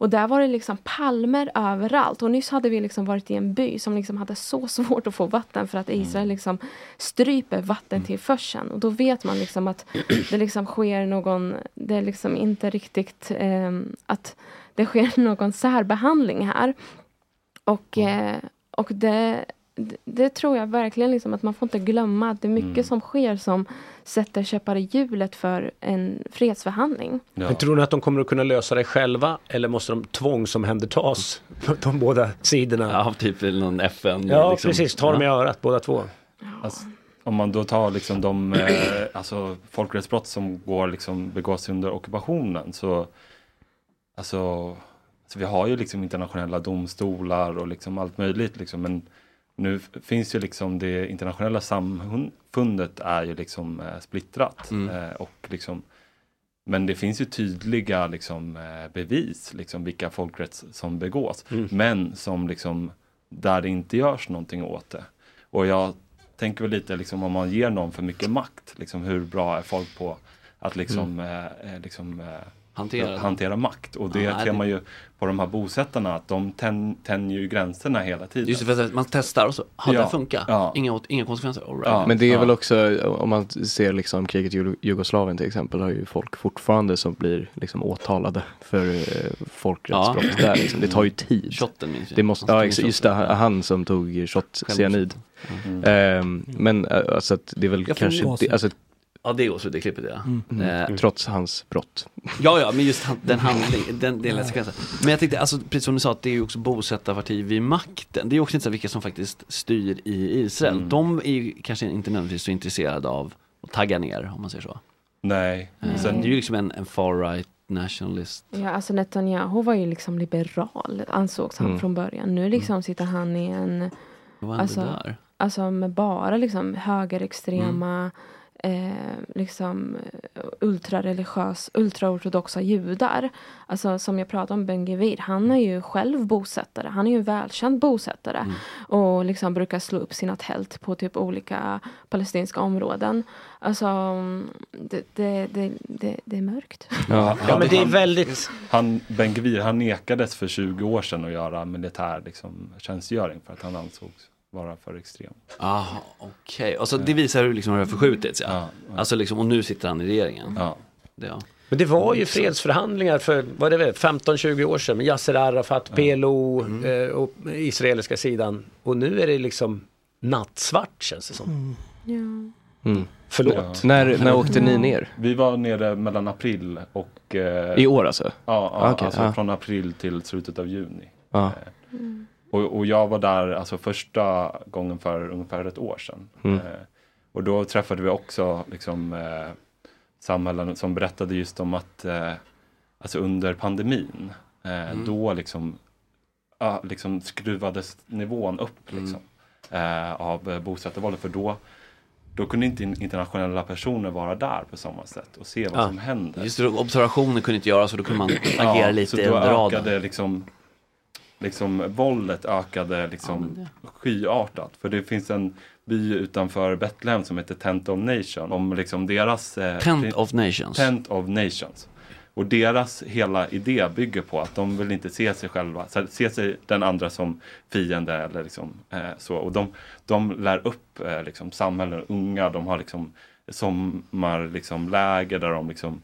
Och där var det liksom palmer överallt. Och nyss hade vi liksom varit i en by som liksom hade så svårt att få vatten för att Israel liksom stryper vattentillförseln. Och då vet man liksom att det liksom sker någon, det är liksom inte riktigt eh, att det sker någon särbehandling här. Och, eh, och det, det, det tror jag verkligen liksom att man får inte glömma att det är mycket som sker som sätter käppar i hjulet för en fredsförhandling. Men tror ni att de kommer att kunna lösa det själva eller måste de tvångsomhändertas? De båda sidorna. Ja, typ någon FN. Ja, liksom. precis. Ta dem i Ja. örat båda två. Alltså, om man då tar liksom de eh, alltså, folkrättsbrott som går liksom begås under ockupationen så alltså, alltså vi har ju liksom internationella domstolar och liksom allt möjligt liksom men nu finns ju liksom det internationella samfundet är ju liksom eh, splittrat Mm. eh, och liksom men det finns ju tydliga liksom, eh, bevis, liksom, vilka folkrätt som begås. Mm. Men som liksom, där det inte görs någonting åt det. Och jag tänker väl lite liksom, om man ger någon för mycket makt, liksom, hur bra är folk på att liksom, eh, eh, liksom, eh, Hantera hantera makt. Och det ser man ju på de här bosättarna, att de tän, tänjer ju gränserna hela tiden. Just det, för att man testar och så, har Ja, det funkat? ja. Inga, inga konsekvenser? All right. Ja. Men det är Ja. väl också, om man ser liksom kriget i Jugo- Jugoslavien till exempel, har ju folk fortfarande som blir liksom åtalade för eh, folkrättsbrott Ja. där liksom. Det tar ju tid. Shotten minns. Det måste, Han ja just det, han som tog shot cyanid. Mm. Ehm, men eh, alltså att det är väl kanske, det, alltså, Ja, det är också det klippet ja. Mm. Eh, trots hans brott. Ja, ja, men just han, den handling, den delen sekvensen. Men jag tänkte, alltså, precis som du sa, att det är ju också bosättarparti vid makten. Det är också inte så vilka som faktiskt styr i Israel. Mm. De är ju kanske inte nödvändigtvis så intresserade av att tagga ner, om man säger så. Nej. Eh, Sen, Det är ju liksom en, en far-right nationalist. Ja, alltså Netanyahu var ju liksom liberal, ansågs han Mm. från början. Nu liksom sitter han i en, Vad hände Alltså, där? alltså med bara liksom högerextrema eh, liksom eh, ultrareligiös, ultraortodoxa judar. Alltså som jag pratade om, Ben Gvir, han är ju själv bosättare. Han är ju en välkänd bosättare. Och liksom brukar slå upp sina tält på typ olika palestinska områden. Alltså, mm, det, det, det, det, det är mörkt. Ja, Ja, men det är väldigt... Han, Ben Gvir, han nekades för 20 år sedan att göra militär liksom, tjänstgöring för att han ansågs vara för extrem. Aha, okej. Och så det visar hur, liksom, hur det har förskjutits ja. Alltså liksom, och nu sitter han i regeringen. Ja. Det, ja. Men det var ju fredsförhandlingar för vad är det, väl, 15-20 år sedan med Yasser Arafat, PLO eh, och israeliska sidan. Och nu är det liksom nattsvart känns det som. Ja. Mm. Förlåt. När, när åkte ni ner? Vi var nere mellan april och... Eh, I år alltså? Ja, ja Ah, okej, alltså ja. från april till slutet av juni. Ja. Eh, och, och jag var där alltså första gången för ungefär ett år sedan. Mm. Eh, och då träffade vi också liksom, eh, samhällen som berättade just om att eh, alltså under pandemin, eh, Mm. då liksom, ja, liksom skruvades nivån upp Mm. liksom, eh, av bosättarvåldet. För då, då kunde inte in- internationella personer vara där på samma sätt och se vad Ja. som händer. Just det, observationer kunde inte göras och då kunde man agera Ja, lite så då under radarn. ökade liksom, liksom våldet ökade liksom skyartat. För det finns en by utanför Betlehem som heter Tent of Nations. Om liksom deras... Eh, Tent of Nations. Tent of Nations. Och deras hela idé bygger på att de vill inte se sig själva, se sig den andra som fiende eller liksom eh, så. Och de, de lär upp eh, liksom samhällen, unga, de har liksom sommar, liksom där de liksom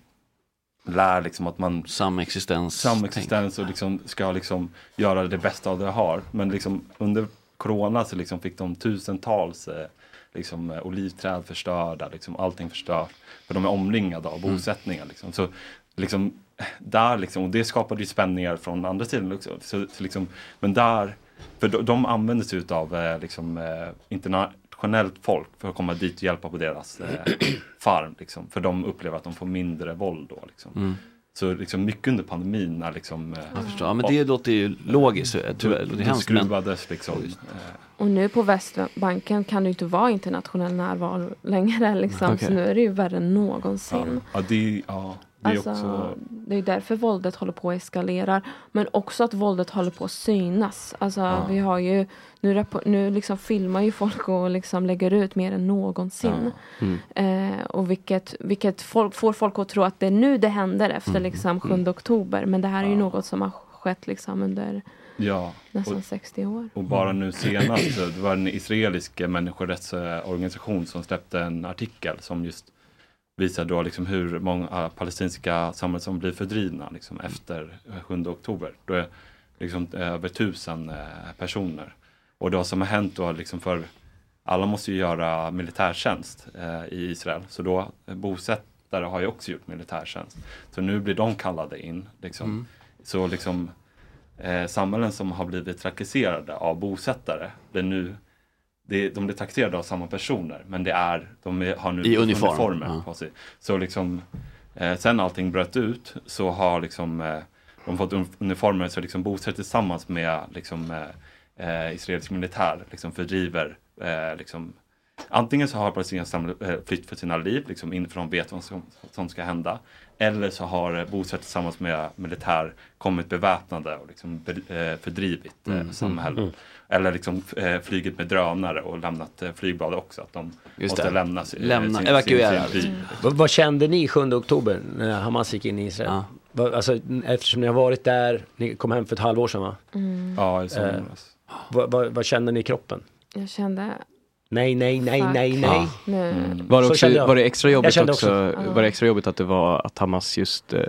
lär liksom att man Samexistens. samexistens och liksom ska liksom göra det bästa av det de har. Men liksom under corona så liksom fick de tusentals eh, liksom, eh, olivträd förstörda, liksom allting förstört. För de är omringade av bosättningar. Liksom. Så liksom, där liksom, och det skapade ju spänningar från andra sidan också. Så, så liksom, men där, för de, de använder sig av eh, liksom, eh, internationellt folk för att komma dit och hjälpa på deras eh, farm. Liksom, för de upplever att de får mindre våld då. Liksom. Mm. Så liksom mycket under pandemin när liksom... eh, Jag förstår. Ja, men det låter ju logiskt, eh, tyvärr. Det hemskt, men- skruvades liksom. eh, Och nu på Västbanken kan det ju inte vara internationell närvaro längre. Liksom. Okej. Så nu är det ju värre än någonsin. Ja, det, ja, det är Alltså, också... Det är därför våldet håller på att eskalera. Men också att våldet håller på att synas. Alltså, Ja. vi har ju, nu, nu liksom filmar ju folk och liksom lägger ut mer än någonsin. Mm. Eh, och vilket, vilket folk, får folk att tro att det är nu det händer efter Mm. liksom 7 oktober. Men det här är ju något som har skett liksom under Ja, nästan och, 60 år. och bara nu senast, så det var en israelisk människorättsorganisation som släppte en artikel som just visar då liksom hur många palestinska samhällen som blir fördrivna liksom efter 7 oktober. Då är liksom över tusen eh, personer. Och det som har hänt då liksom för alla måste ju göra militärtjänst eh, i Israel. Så då eh, bosättare har ju också gjort militärtjänst. Så nu blir de kallade in. Liksom. Mm. Så liksom eh, samhällen som har blivit trakasserade av bosättare blir nu det, de blir trakasserade av samma personer men det är, de är, har nu I uniform, uniformer ja. på sig. Så liksom eh, sen allting bröt ut så har liksom eh, de fått un- uniformer så liksom bosätter tillsammans med liksom eh, eh, israelisk militär liksom fördriver eh, liksom Antingen så har palestinierna eh, flytt för sina liv, liksom in för de vet vad som, som ska hända. Eller så har eh, bosättare tillsammans med militär kommit beväpnade och liksom eh, fördrivit Mm. samhällen. Mm. Eller liksom flygit med drönare och lämnat flygblad också. Att de Just måste det. lämna Lämna, sin, evakuera. sin, sin by. Vad, vad kände ni 7 oktober när Hamas gick in i Israel? Vad- Alltså, eftersom ni har varit där, ni kom hem för ett halvår sedan va? Mm. Ja, i Eh, somras. Vad, vad, vad kände ni i kroppen? Jag kände Nej, nej, nej, Fuck. nej, nej. Ja. Mm. Var det, Så också, var det extra jobbigt också, också. var det extra jobbigt att det var att Hamas just eh,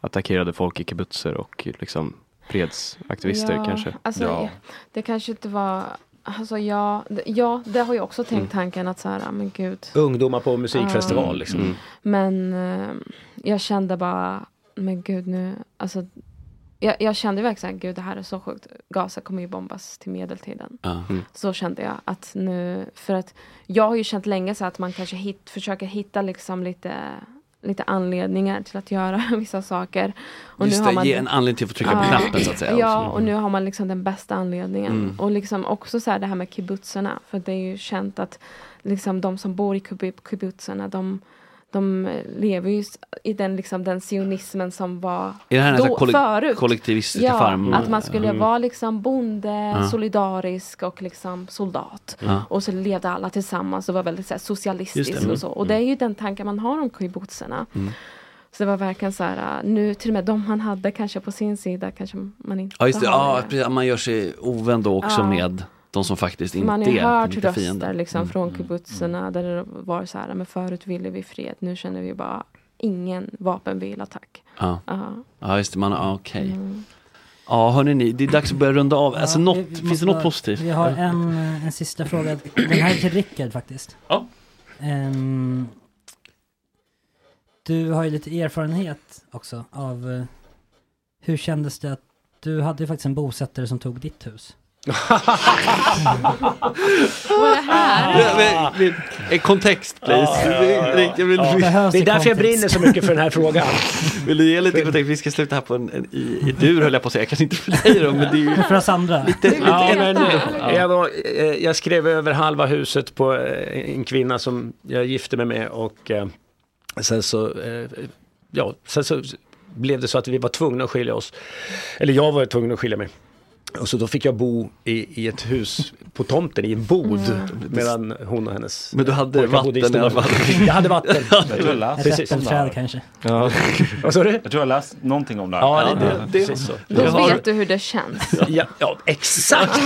attackerade folk i kibbutzer och liksom fredsaktivister ja, kanske? Alltså, ja. Det kanske inte var... Alltså ja, det- ja, det har jag också tänkt Mm. tanken att så här, men gud. Ungdomar på musikfestival Ja. liksom. Mm. Men eh, jag kände bara, men gud nu, alltså. Jag, jag kände verkligen, gud det här är så sjukt. Gaza kommer ju bombas till medeltiden. Ja. Så kände jag att nu, för att jag har ju känt länge så att man kanske hit, försöker hitta liksom lite lite anledningar till att göra vissa saker. Och Just har det, man ge en anledning till att få trycka på Ja. knappen så att säga. Ja, och nu har man liksom den bästa anledningen. Mm. Och liksom också så här det här med kibbutzerna. För det är ju känt att liksom de som bor i kibbu- kibbutzerna, de, de lever ju i den, liksom, den sionismen som var Är det här då, kollek- förut. kollektivistiska ja, farm? att man skulle Mm. vara liksom bonde, Ja. solidarisk och liksom soldat. Ja. Och så levde alla tillsammans och var väldigt så här, socialistiskt det. och så. Och det är ju den tanken man har om kibbutzerna. Mm. Så det var verkligen så här, äh, nu till och med de han hade kanske på sin sida kanske man inte Ja, just det. har Ja, precis. Man gör sig ovän då också med de som faktiskt inte Man har ju är hört röster fiender. liksom Mm. från kibbutzerna där det var så här, men förut ville vi fred, nu känner vi bara ingen vapenvila tack. Ja. Ja. ja, just det. Man, ja, okej. Mm. Ja, hörni ni, det är dags att börja runda av. Alltså, Ja, något, vi- vi finns det något positivt? Vi har en, en sista fråga. Den här är till Rickard faktiskt. Ja. Ehm, du har ju lite erfarenhet också av eh, hur kändes det att du hade ju faktiskt en bosättare som tog ditt hus. Vad är det här? En kontext please. Ja, ja, ja, ja. Rick, jag vill- Ja. Behövs Det är därför jag brinner så mycket för den här frågan. Vill du ge lite kontext? Vi ska sluta här på en, en i, i dur höll jag på att säga, kanske inte för dig då, men det är ju för oss andra. lite, lite Ja, en- men, Ja. jag, var, eh, jag skrev över halva huset på eh, en kvinna som jag gifte mig med och eh, sen så, ja, sen så blev det så att vi var tvungna att skilja oss. Eller jag var tvungen att skilja mig. Och så då fick jag bo i, i ett hus på tomten i en bod medan hon och hennes Men du hade vatten i alla fall. Jag hade vatten. Jag tror jag läst Ett äppelträd kanske. Ja. Vad sa du? Jag tror jag läst någonting om det här. Ja, det, det, det- precis så. Då Jag har- vet du hur det känns. Ja, ja exakt!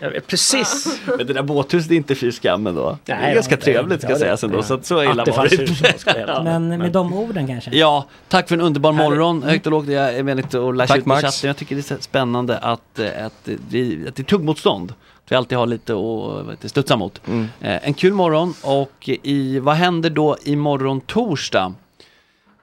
Vet, Precis! Men det där båthuset är inte fy skam ändå. Det är ganska trevligt ska sägas ändå, så att så illa var det heta. Men med de orden kanske? Ja, tack för en underbar morgon. Högt och lågt, jag är väldigt att lära sig ut på Max. chatten. Jag tycker det är spännande att, eh, att, vi, att det är tuggmotstånd. Att vi alltid har lite att studsa mot. Mm. Eh, en kul morgon och i, vad händer då imorgon torsdag?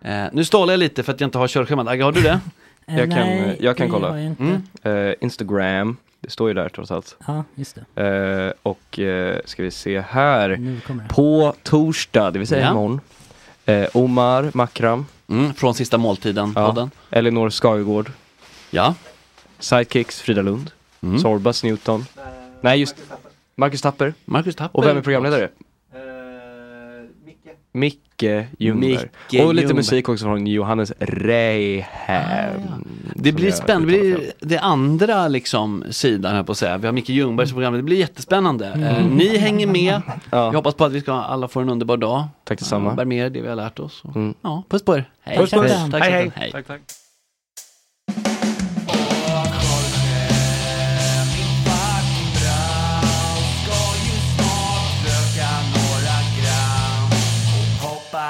Eh, nu stålar jag lite för att jag inte har körschemat. Agge, har du det? Jag kan- jag kan kolla. jag inte. Mm. Eh, Instagram, det står ju där trots allt. Ja, just det. Eh, och eh, ska vi se här. På torsdag, det vill säga Ja. imorgon. Eh, Omar Makram, Mm, från sista måltiden, Ja. Elinor Skagegård, Ja. Sidekicks Frida Lund, Mm. Sorbas Newton. Nej, just Marcus Tapper. Marcus Tapper. Och vem är programledare? Micke Ljungberg. Micke och lite Ljungberg. musik också från Johannes Reihem. Det blir Som jag spännande, det blir det andra liksom sidan här på att säga. Vi har Micke Ljungberg som programledare, det blir jättespännande. Eh, ni hänger med, Ja. vi hoppas på att vi ska alla få en underbar dag. Tack detsamma. Ja, bär med er det vi har lärt oss. Och, Mm. Ja, puss på er. Hej. Puss, puss. Tack, Hej, chatten. hej. hej. Tack, tack.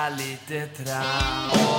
Hoppa lite